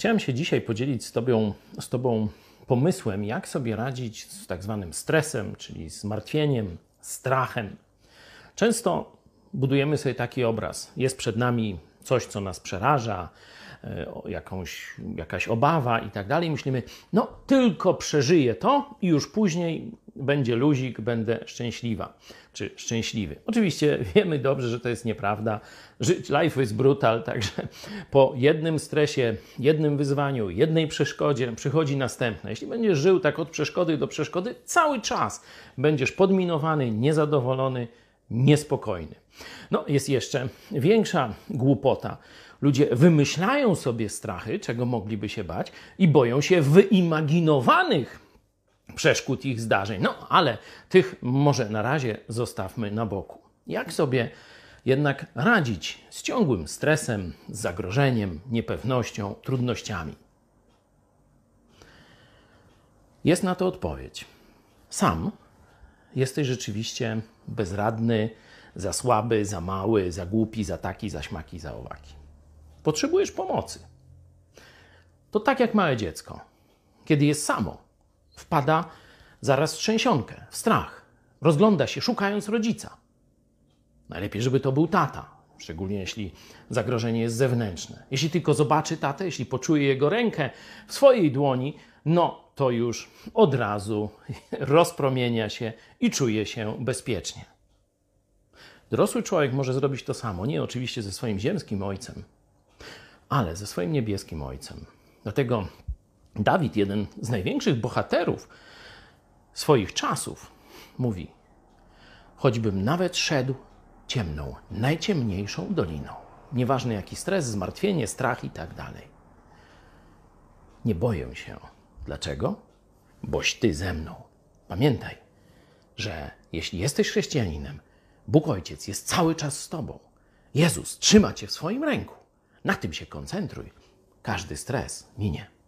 Chciałem się dzisiaj podzielić z Tobą, z tobą pomysłem, jak sobie radzić z tak zwanym stresem, czyli zmartwieniem, strachem. Często budujemy sobie taki obraz. Jest przed nami coś, co nas przeraża, e, jakąś, jakaś obawa i tak dalej. Myślimy, no tylko przeżyję to i już później będzie luzik, będę szczęśliwa czy szczęśliwy. Oczywiście wiemy dobrze, że to jest nieprawda. Life is brutal, także po jednym stresie, jednym wyzwaniu, jednej przeszkodzie przychodzi następne. Jeśli będziesz żył tak od przeszkody do przeszkody, cały czas będziesz podminowany, niezadowolony, niespokojny. No, jest jeszcze większa głupota. Ludzie wymyślają sobie strachy, czego mogliby się bać, i boją się wyimaginowanych przeszkód ich zdarzeń. No, ale tych może na razie zostawmy na boku. Jak sobie jednak radzić z ciągłym stresem, zagrożeniem, niepewnością, trudnościami? Jest na to odpowiedź. Sam jesteś rzeczywiście bezradny, za słaby, za mały, za głupi, za taki, za śmaki, za owaki. Potrzebujesz pomocy. To tak jak małe dziecko, kiedy jest samo, wpada zaraz w trzęsionkę, w strach. Rozgląda się, szukając rodzica. Najlepiej, żeby to był tata, szczególnie jeśli zagrożenie jest zewnętrzne. Jeśli tylko zobaczy tatę, jeśli poczuje jego rękę w swojej dłoni, no to już od razu rozpromienia się i czuje się bezpiecznie. Dorosły człowiek może zrobić to samo, nie oczywiście ze swoim ziemskim ojcem, ale ze swoim niebieskim ojcem. Dlatego Dawid, jeden z największych bohaterów swoich czasów, mówi: Choćbym nawet szedł ciemną, najciemniejszą doliną, nieważne jaki stres, zmartwienie, strach i tak dalej. Nie boję się. Dlaczego? Boś ty ze mną. Pamiętaj, że jeśli jesteś chrześcijaninem, Bóg Ojciec jest cały czas z tobą. Jezus trzyma cię w swoim ręku. Na tym się koncentruj. Każdy stres minie.